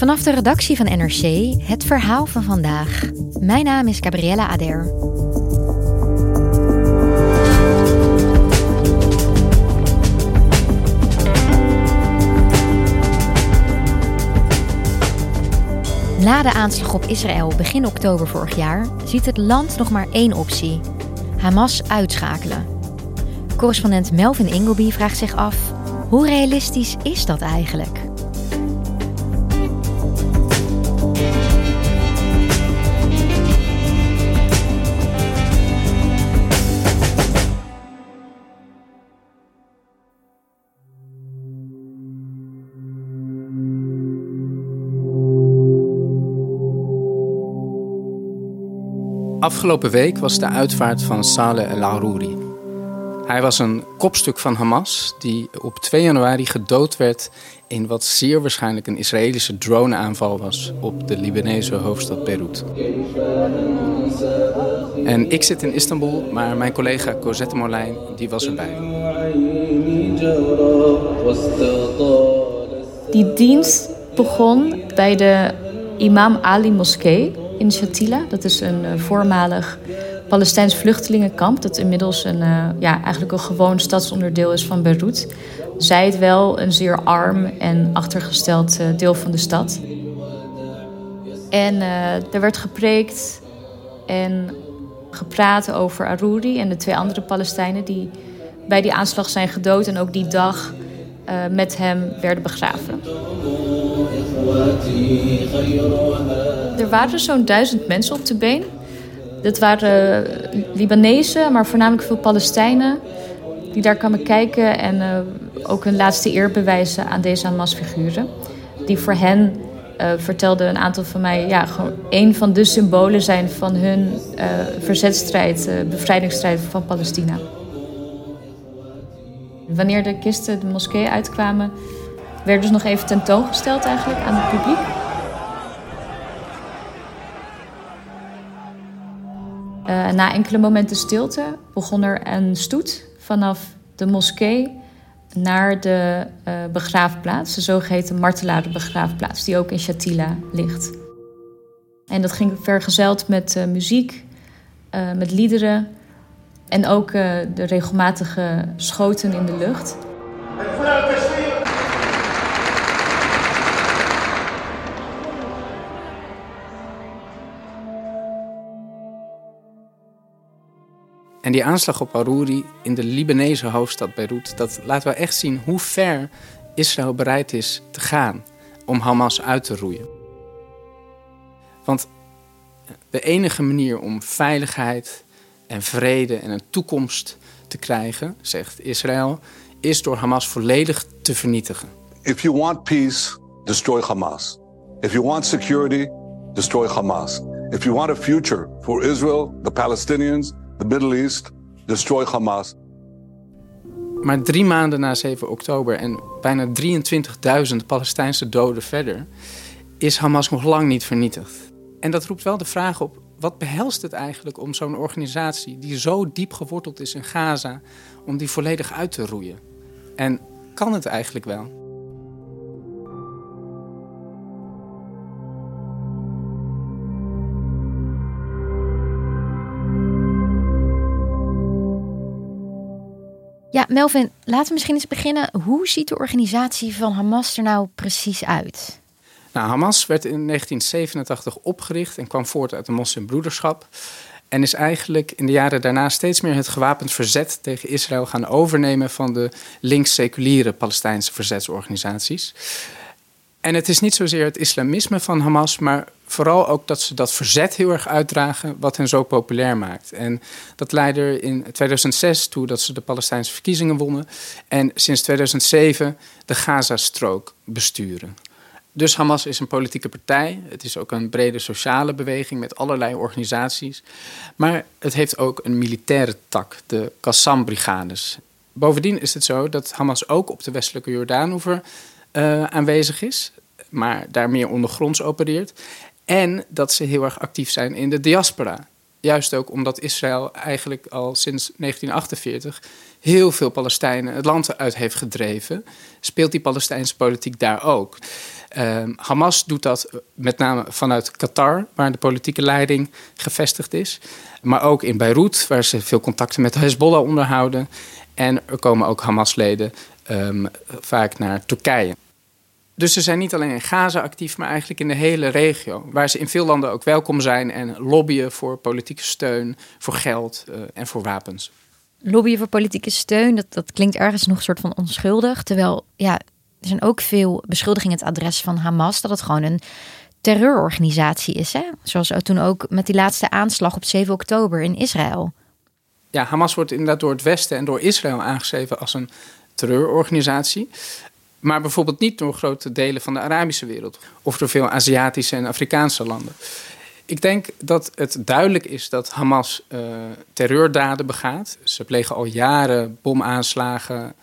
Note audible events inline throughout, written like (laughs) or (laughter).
Vanaf de redactie van NRC het verhaal van vandaag. Mijn naam is Gabriella Ader. Na de aanslag op Israël begin oktober vorig jaar ziet het land nog maar één optie: Hamas uitschakelen. Correspondent Melvin Ingleby vraagt zich af: hoe realistisch is dat eigenlijk? Afgelopen week was de uitvaart van Saleh El Arouri. Hij was een kopstuk van Hamas die op 2 januari gedood werd in wat zeer waarschijnlijk een Israëlische droneaanval was op de Libanese hoofdstad Beirut. En ik zit in Istanbul, maar mijn collega Cosette Molijn die was erbij. Die dienst begon bij de Imam Ali Moskee in Shatila. Dat is een uh, voormalig Palestijns vluchtelingenkamp. Dat inmiddels een, uh, ja, eigenlijk een gewoon stadsonderdeel is van Beirut. Zij het wel een zeer arm en achtergesteld uh, deel van de stad. En er werd gepreekt en gepraat over Arouri en de twee andere Palestijnen die bij die aanslag zijn gedood en ook die dag met hem werden begraven. Er waren zo'n duizend mensen op de been. Dat waren Libanezen, maar voornamelijk veel Palestijnen die daar kwamen kijken en uh, ook hun laatste eer bewijzen aan deze Hamas-figuren. Die voor hen, uh, vertelde een aantal van mij, ja, gewoon een van de symbolen zijn van hun uh, verzetstrijd, bevrijdingsstrijd van Palestina. Wanneer de kisten de moskee uitkwamen, werd dus nog even tentoongesteld eigenlijk aan het publiek. Uh, na enkele momenten stilte begon er een stoet vanaf de moskee naar de uh, begraafplaats, de zogeheten martelarenbegraafplaats, die ook in Shatila ligt. En dat ging vergezeld met uh, muziek, met liederen en ook de regelmatige schoten in de lucht. En die aanslag op Arouri in de Libanese hoofdstad Beirut, dat laat wel echt zien hoe ver Israël bereid is te gaan om Hamas uit te roeien. Want de enige manier om veiligheid en vrede en een toekomst te krijgen, zegt Israël, is door Hamas volledig te vernietigen. If you want peace, destroy Hamas. If you want security, destroy Hamas. If you want a future for Israel, the Palestinians, the Middle East, destroy Hamas. Maar drie maanden na 7 oktober en bijna 23.000 Palestijnse doden verder, is Hamas nog lang niet vernietigd. En dat roept wel de vraag op: wat behelst het eigenlijk om zo'n organisatie die zo diep geworteld is in Gaza, om die volledig uit te roeien? En kan het eigenlijk wel? Ja, Melvin, laten we misschien eens beginnen. Hoe ziet de organisatie van Hamas er nou precies uit? Nou, Hamas werd in 1987 opgericht en kwam voort uit de moslimbroederschap. En is eigenlijk in de jaren daarna steeds meer het gewapend verzet tegen Israël gaan overnemen van de links-seculiere Palestijnse verzetsorganisaties. En het is niet zozeer het islamisme van Hamas, maar vooral ook dat ze dat verzet heel erg uitdragen, wat hen zo populair maakt. En dat leidde in 2006 toe dat ze de Palestijnse verkiezingen wonnen. En sinds 2007 de Gazastrook besturen. Dus Hamas is een politieke partij. Het is ook een brede sociale beweging met allerlei organisaties. Maar het heeft ook een militaire tak, de Qassam-brigades. Bovendien is het zo dat Hamas ook op de westelijke Jordaanoever uh, aanwezig is, maar daar meer ondergronds opereert. En dat ze heel erg actief zijn in de diaspora. Juist ook omdat Israël eigenlijk al sinds 1948 heel veel Palestijnen het land uit heeft gedreven, speelt die Palestijnse politiek daar ook. Uh, Hamas doet dat met name vanuit Qatar, waar de politieke leiding gevestigd is. Maar ook in Beirut, waar ze veel contacten met Hezbollah onderhouden. En er komen ook Hamas-leden um, vaak naar Turkije. Dus ze zijn niet alleen in Gaza actief, maar eigenlijk in de hele regio. Waar ze in veel landen ook welkom zijn en lobbyen voor politieke steun, voor geld uh, en voor wapens. Lobbyen voor politieke steun, dat, dat klinkt ergens nog een soort van onschuldig. Terwijl, ja, er zijn ook veel beschuldigingen het adres van Hamas dat het gewoon een terreurorganisatie is. Hè? Zoals toen ook met die laatste aanslag op 7 oktober in Israël. Ja, Hamas wordt inderdaad door het Westen en door Israël aangeschreven als een terreurorganisatie. Maar bijvoorbeeld niet door grote delen van de Arabische wereld of door veel Aziatische en Afrikaanse landen. Ik denk dat het duidelijk is dat Hamas uh, terreurdaden begaat. Ze plegen al jaren bomaanslagen.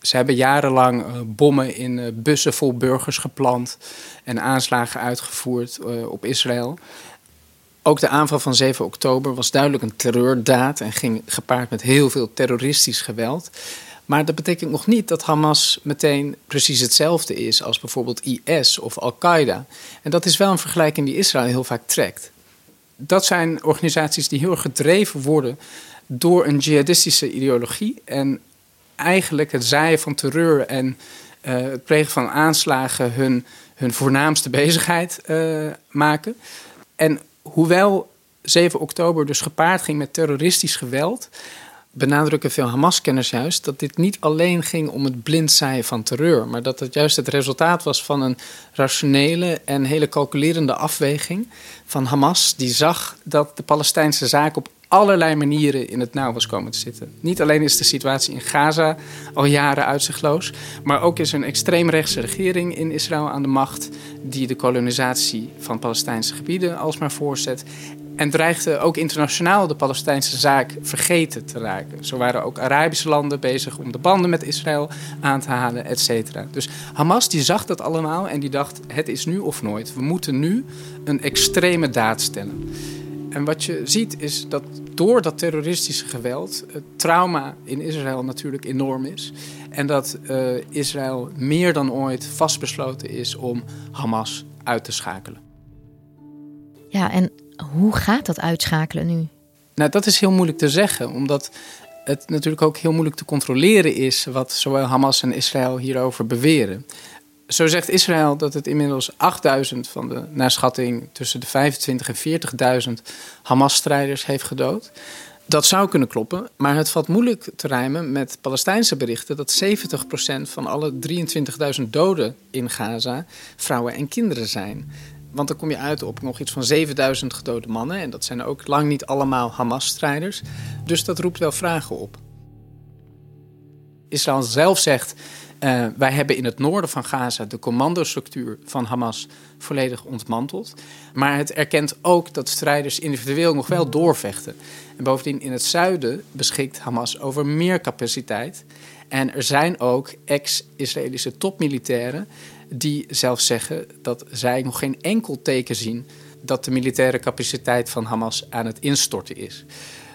Ze hebben jarenlang uh, bommen in uh, bussen vol burgers geplant en aanslagen uitgevoerd op Israël. Ook de aanval van 7 oktober was duidelijk een terreurdaad en ging gepaard met heel veel terroristisch geweld. Maar dat betekent nog niet dat Hamas meteen precies hetzelfde is als bijvoorbeeld IS of Al-Qaeda. En dat is wel een vergelijking die Israël heel vaak trekt. Dat zijn organisaties die heel erg gedreven worden door een jihadistische ideologie. En eigenlijk het zaaien van terreur en uh, het plegen van aanslagen hun, hun voornaamste bezigheid uh, maken. En hoewel 7 oktober dus gepaard ging met terroristisch geweld, benadrukken veel Hamas-kenners juist dat dit niet alleen ging om het blind zaaien van terreur, maar dat het juist het resultaat was van een rationele en hele calculerende afweging van Hamas, die zag dat de Palestijnse zaak op allerlei manieren in het nauw was komen te zitten. Niet alleen is de situatie in Gaza al jaren uitzichtloos, maar ook is een extreemrechtse regering in Israël aan de macht die de kolonisatie van Palestijnse gebieden alsmaar voorzet en dreigde ook internationaal de Palestijnse zaak vergeten te raken. Zo waren ook Arabische landen bezig om de banden met Israël aan te halen, et cetera. Dus Hamas die zag dat allemaal en die dacht: het is nu of nooit. We moeten nu een extreme daad stellen. En wat je ziet is dat door dat terroristische geweld het trauma in Israël natuurlijk enorm is. En dat uh, Israël meer dan ooit vastbesloten is om Hamas uit te schakelen. Ja, en hoe gaat dat uitschakelen nu? Nou, dat is heel moeilijk te zeggen, omdat het natuurlijk ook heel moeilijk te controleren is wat zowel Hamas en Israël hierover beweren. Zo zegt Israël dat het inmiddels 8000 van de naar schatting tussen de 25 en 40.000 Hamas-strijders heeft gedood. Dat zou kunnen kloppen, maar het valt moeilijk te rijmen met Palestijnse berichten dat 70% van alle 23.000 doden in Gaza vrouwen en kinderen zijn. Want dan kom je uit op nog iets van 7000 gedode mannen. En dat zijn ook lang niet allemaal Hamas-strijders. Dus dat roept wel vragen op. Israël zelf zegt: uh, wij hebben in het noorden van Gaza de commandostructuur van Hamas volledig ontmanteld. Maar het erkent ook dat strijders individueel nog wel doorvechten. En bovendien in het zuiden beschikt Hamas over meer capaciteit. En er zijn ook ex-Israëlische topmilitairen die zelfs zeggen dat zij nog geen enkel teken zien dat de militaire capaciteit van Hamas aan het instorten is.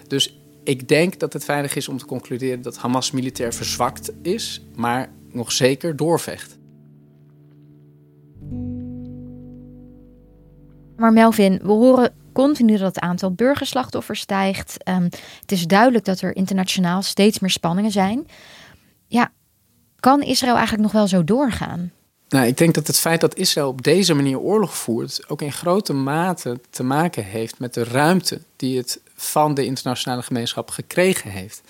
Dus ik denk dat het veilig is om te concluderen dat Hamas militair verzwakt is, maar nog zeker doorvecht. Maar Melvin, we horen continu dat het aantal burgerslachtoffers stijgt. Um, het is duidelijk dat er internationaal steeds meer spanningen zijn. Ja, kan Israël eigenlijk nog wel zo doorgaan? Nou, ik denk dat het feit dat Israël op deze manier oorlog voert ook in grote mate te maken heeft met de ruimte die het van de internationale gemeenschap gekregen heeft.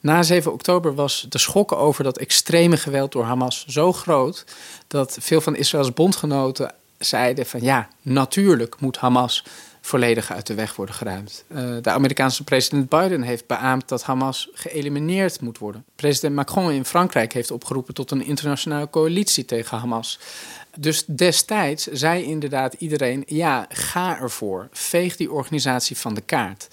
Na 7 oktober was de schok over dat extreme geweld door Hamas zo groot dat veel van Israëls bondgenoten zeiden van ja, natuurlijk moet Hamas volledig uit de weg worden geruimd. Uh, de Amerikaanse president Biden heeft beaamd dat Hamas geëlimineerd moet worden. President Macron in Frankrijk heeft opgeroepen tot een internationale coalitie tegen Hamas. Dus destijds zei inderdaad iedereen: ja, ga ervoor. Veeg die organisatie van de kaart.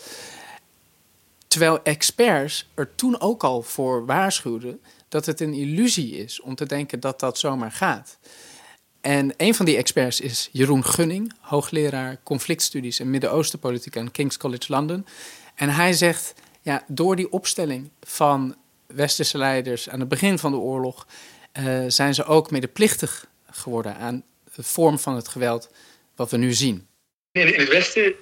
Terwijl experts er toen ook al voor waarschuwden dat het een illusie is om te denken dat dat zomaar gaat. En een van die experts is Jeroen Gunning, hoogleraar conflictstudies en Midden-Oostenpolitiek aan King's College London. En hij zegt, ja, door die opstelling van westerse leiders aan het begin van de oorlog uh, zijn ze ook medeplichtig geworden aan de vorm van het geweld wat we nu zien. In, het Westen, uh,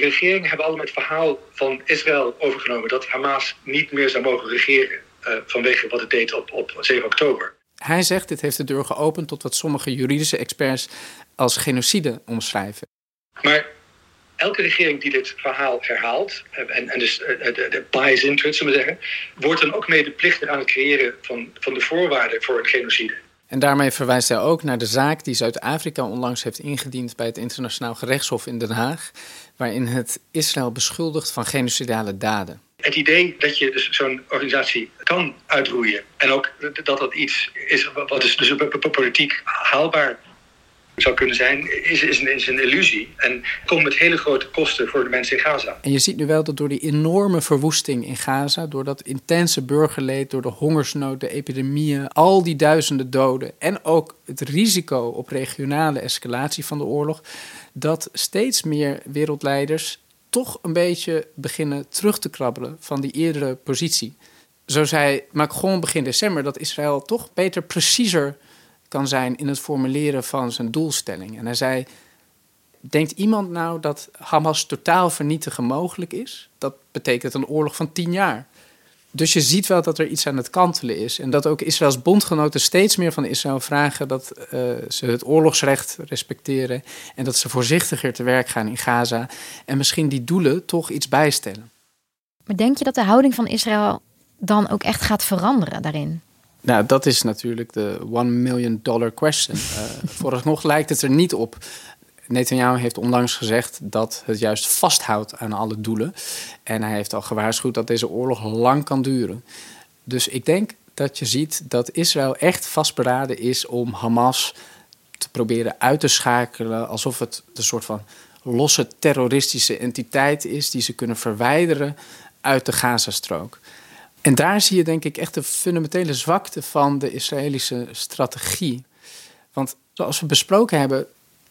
regeringen hebben allemaal het verhaal van Israël overgenomen dat Hamas niet meer zou mogen regeren uh, vanwege wat het deed op, op 7 oktober. Hij zegt dit heeft de deur geopend tot wat sommige juridische experts als genocide omschrijven. Maar elke regering die dit verhaal herhaalt, en, en dus de, de bias into it, zullen we zeggen, wordt dan ook medeplichtig aan het creëren van, van de voorwaarden voor een genocide. En daarmee verwijst hij ook naar de zaak die Zuid-Afrika onlangs heeft ingediend bij het Internationaal Gerechtshof in Den Haag, waarin het Israël beschuldigt van genocidale daden. Het idee dat je dus zo'n organisatie kan uitroeien en ook dat dat iets is wat dus, dus politiek haalbaar zou kunnen zijn, is, is, een, is een illusie. En komt met hele grote kosten voor de mensen in Gaza. En je ziet nu wel dat door die enorme verwoesting in Gaza, door dat intense burgerleed, door de hongersnood, de epidemieën, al die duizenden doden en ook het risico op regionale escalatie van de oorlog, dat steeds meer wereldleiders toch een beetje beginnen terug te krabbelen van die eerdere positie. Zo zei Macron begin december dat Israël toch beter preciezer kan zijn in het formuleren van zijn doelstelling. En hij zei: Denkt iemand nou dat Hamas totaal vernietigen mogelijk is? Dat betekent een oorlog van tien jaar. Dus je ziet wel dat er iets aan het kantelen is. En dat ook Israëls bondgenoten steeds meer van Israël vragen dat uh, ze het oorlogsrecht respecteren. En dat ze voorzichtiger te werk gaan in Gaza. En misschien die doelen toch iets bijstellen. Maar denk je dat de houding van Israël dan ook echt gaat veranderen daarin? Nou, dat is natuurlijk de one million dollar question. (laughs) Uh, vooralsnog lijkt het er niet op. Netanyahu heeft onlangs gezegd dat het juist vasthoudt aan alle doelen. En hij heeft al gewaarschuwd dat deze oorlog lang kan duren. Dus ik denk dat je ziet dat Israël echt vastberaden is om Hamas te proberen uit te schakelen. Alsof het een soort van losse terroristische entiteit is die ze kunnen verwijderen uit de Gazastrook. En daar zie je denk ik echt de fundamentele zwakte van de Israëlische strategie. Want zoals we besproken hebben,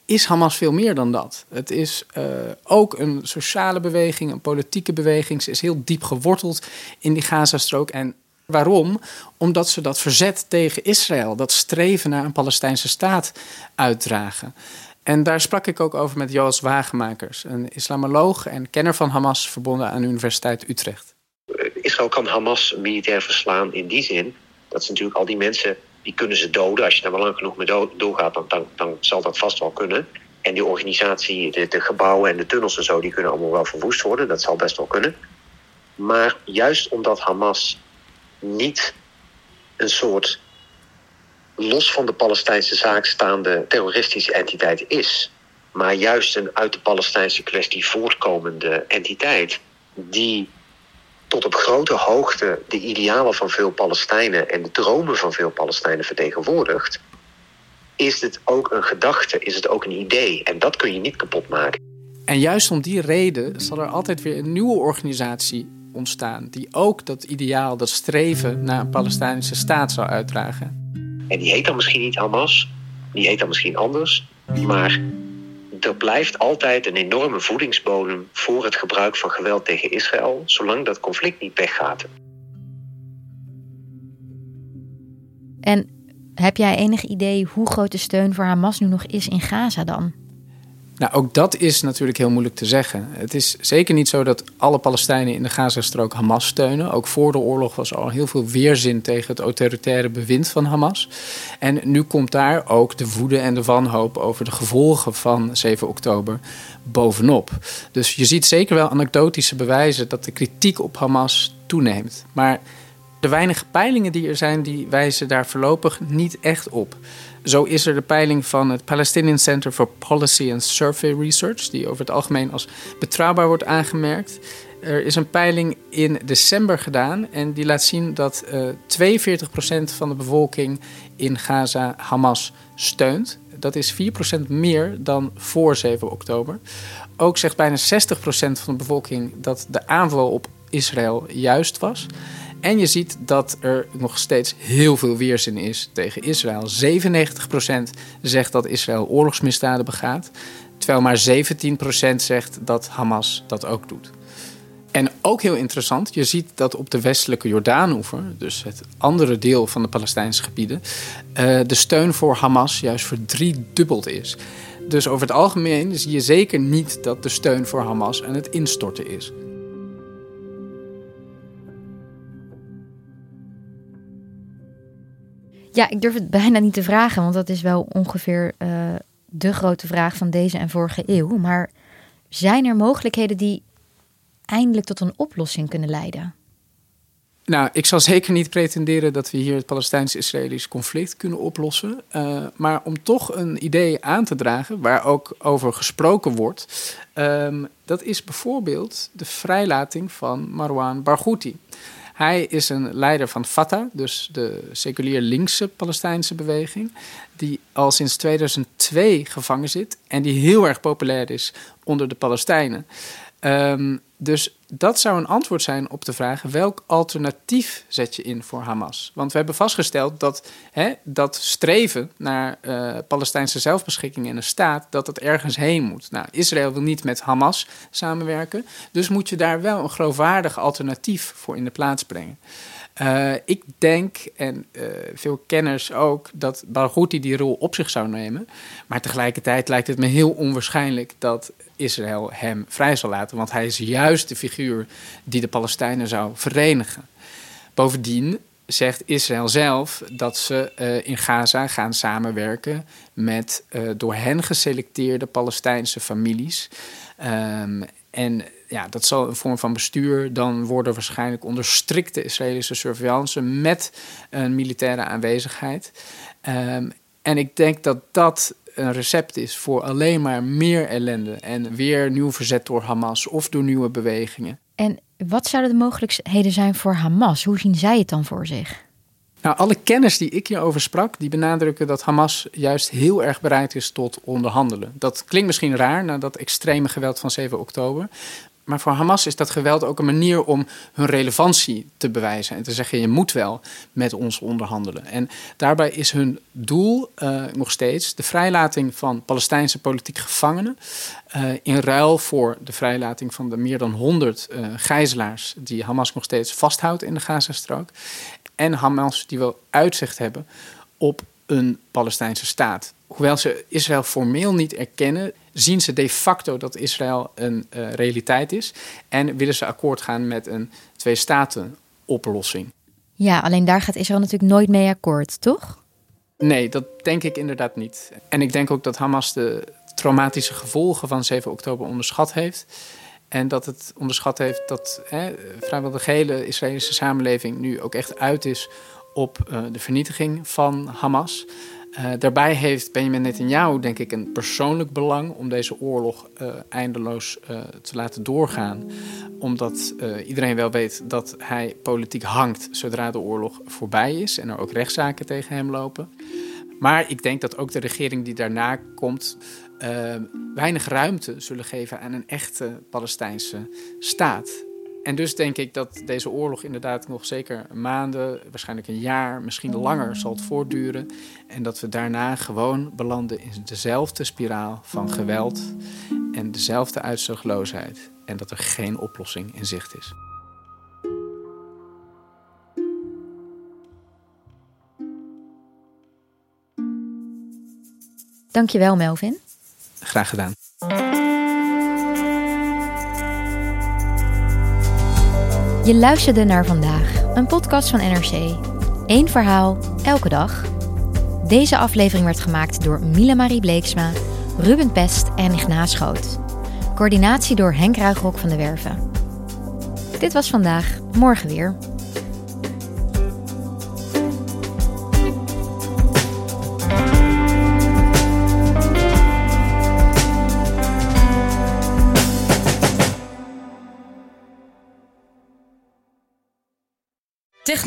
is Hamas veel meer dan dat. Het is uh, ook een sociale beweging, een politieke beweging. Ze is heel diep geworteld in die Gazastrook. En waarom? Omdat ze dat verzet tegen Israël, dat streven naar een Palestijnse staat uitdragen. En daar sprak ik ook over met Joost Wagemakers, een islamoloog en kenner van Hamas, verbonden aan de Universiteit Utrecht. Israël kan Hamas militair verslaan in die zin dat ze natuurlijk al die mensen die kunnen ze doden. Als je daar maar lang genoeg mee doorgaat, dan, dan, dan, zal dat vast wel kunnen. En die organisatie, de, de, gebouwen en de tunnels en zo, die kunnen allemaal wel verwoest worden. Dat zal best wel kunnen. Maar juist omdat Hamas niet een soort los van de Palestijnse zaak staande terroristische entiteit is, maar juist een uit de Palestijnse kwestie voortkomende entiteit, die tot op grote hoogte de idealen van veel Palestijnen en de dromen van veel Palestijnen vertegenwoordigt, is het ook een gedachte, is het ook een idee. En dat kun je niet kapot maken. En juist om die reden zal er altijd weer een nieuwe organisatie ontstaan, die ook dat ideaal, dat streven naar een Palestijnse staat zal uitdragen. En die heet dan misschien niet Hamas, die heet dan misschien anders, maar er blijft altijd een enorme voedingsbodem voor het gebruik van geweld tegen Israël, zolang dat conflict niet weggaat. En heb jij enig idee hoe groot de steun voor Hamas nu nog is in Gaza dan? Nou, ook dat is natuurlijk heel moeilijk te zeggen. Het is zeker niet zo dat alle Palestijnen in de Gazastrook Hamas steunen. Ook voor de oorlog was al heel veel weerzin tegen het autoritaire bewind van Hamas. En nu komt daar ook de woede en de wanhoop over de gevolgen van 7 oktober bovenop. Dus je ziet zeker wel anekdotische bewijzen dat de kritiek op Hamas toeneemt. Maar de weinige peilingen die er zijn, die wijzen daar voorlopig niet echt op. Zo is er de peiling van het Palestinian Center for Policy and Survey Research, die over het algemeen als betrouwbaar wordt aangemerkt. Er is een peiling in december gedaan en die laat zien dat uh, eh, 42% van de bevolking in Gaza Hamas steunt. Dat is 4% meer dan voor 7 oktober. Ook zegt bijna 60% van de bevolking dat de aanval op Israël juist was. En je ziet dat er nog steeds heel veel weerzin is tegen Israël. 97% zegt dat Israël oorlogsmisdaden begaat, terwijl maar 17% zegt dat Hamas dat ook doet. En ook heel interessant, je ziet dat op de westelijke Jordaanoever, dus het andere deel van de Palestijnse gebieden, eh, de steun voor Hamas juist verdriedubbeld is. Dus over het algemeen zie je zeker niet dat de steun voor Hamas aan het instorten is. Ja, ik durf het bijna niet te vragen, want dat is wel ongeveer uh, de grote vraag van deze en vorige eeuw. Maar zijn er mogelijkheden die eindelijk tot een oplossing kunnen leiden? Nou, ik zal zeker niet pretenderen dat we hier het Palestijns-Israëlisch conflict kunnen oplossen. Uh, maar om toch een idee aan te dragen, waar ook over gesproken wordt, um, dat is bijvoorbeeld de vrijlating van Marwan Barghouti. Hij is een leider van Fatah, dus de seculier linkse Palestijnse beweging, die al sinds 2002 gevangen zit en die heel erg populair is onder de Palestijnen. Um, dus dat zou een antwoord zijn op de vraag: welk alternatief zet je in voor Hamas? Want we hebben vastgesteld dat hè, dat streven naar uh, Palestijnse zelfbeschikking en een staat, dat het ergens heen moet. Nou, Israël wil niet met Hamas samenwerken, dus moet je daar wel een geloofwaardig alternatief voor in de plaats brengen. Uh, ik denk, en uh, veel kenners ook, dat Barghouti die rol op zich zou nemen. Maar tegelijkertijd lijkt het me heel onwaarschijnlijk dat Israël hem vrij zal laten. Want hij is juist de figuur die de Palestijnen zou verenigen. Bovendien zegt Israël zelf dat ze uh, in Gaza gaan samenwerken met door hen geselecteerde Palestijnse families. Um, en ja, dat zal een vorm van bestuur dan worden waarschijnlijk onder strikte Israëlische surveillance met een militaire aanwezigheid. Um, en ik denk dat dat een recept is voor alleen maar meer ellende en weer nieuw verzet door Hamas of door nieuwe bewegingen. En wat zouden de mogelijkheden zijn voor Hamas? Hoe zien zij het dan voor zich? Nou, alle kennis die ik hierover sprak, die benadrukken dat Hamas juist heel erg bereid is tot onderhandelen. Dat klinkt misschien raar na dat extreme geweld van 7 oktober. Maar voor Hamas is dat geweld ook een manier om hun relevantie te bewijzen. En te zeggen, je moet wel met ons onderhandelen. En daarbij is hun doel uh, nog steeds de vrijlating van Palestijnse politieke gevangenen. Uh, in ruil voor de vrijlating van de meer dan 100 uh, eh, gijzelaars die Hamas nog steeds vasthoudt in de Gazastrook. En Hamas die wil uitzicht hebben op een Palestijnse staat. Hoewel ze Israël formeel niet erkennen, zien ze de facto dat Israël een uh, realiteit is. En willen ze akkoord gaan met een twee-staten-oplossing. Ja, alleen daar gaat Israël natuurlijk nooit mee akkoord, toch? Nee, dat denk ik inderdaad niet. En ik denk ook dat Hamas de traumatische gevolgen van 7 oktober onderschat heeft. En dat het onderschat heeft dat hè, vrijwel de gehele Israëlische samenleving nu ook echt uit is op uh, de vernietiging van Hamas. Uh, daarbij heeft Benjamin Netanyahu, denk ik, een persoonlijk belang om deze oorlog uh, eindeloos uh, te laten doorgaan. Omdat iedereen wel weet dat hij politiek hangt zodra de oorlog voorbij is en er ook rechtszaken tegen hem lopen. Maar ik denk dat ook de regering die daarna komt weinig ruimte zullen geven aan een echte Palestijnse staat. En dus denk ik dat deze oorlog inderdaad nog zeker maanden, waarschijnlijk een jaar, misschien langer zal het voortduren. En dat we daarna gewoon belanden in dezelfde spiraal van geweld en dezelfde uitzichtloosheid. En dat er geen oplossing in zicht is. Dankjewel, Melvin. Graag gedaan. Je luisterde naar vandaag, een podcast van NRC. Eén verhaal, elke dag. Deze aflevering werd gemaakt door Mila Marie Bleeksma, Ruben Pest en Ignaas Schoot. Coördinatie door Henk Ruigrok van de Werven. Dit was vandaag, morgen weer.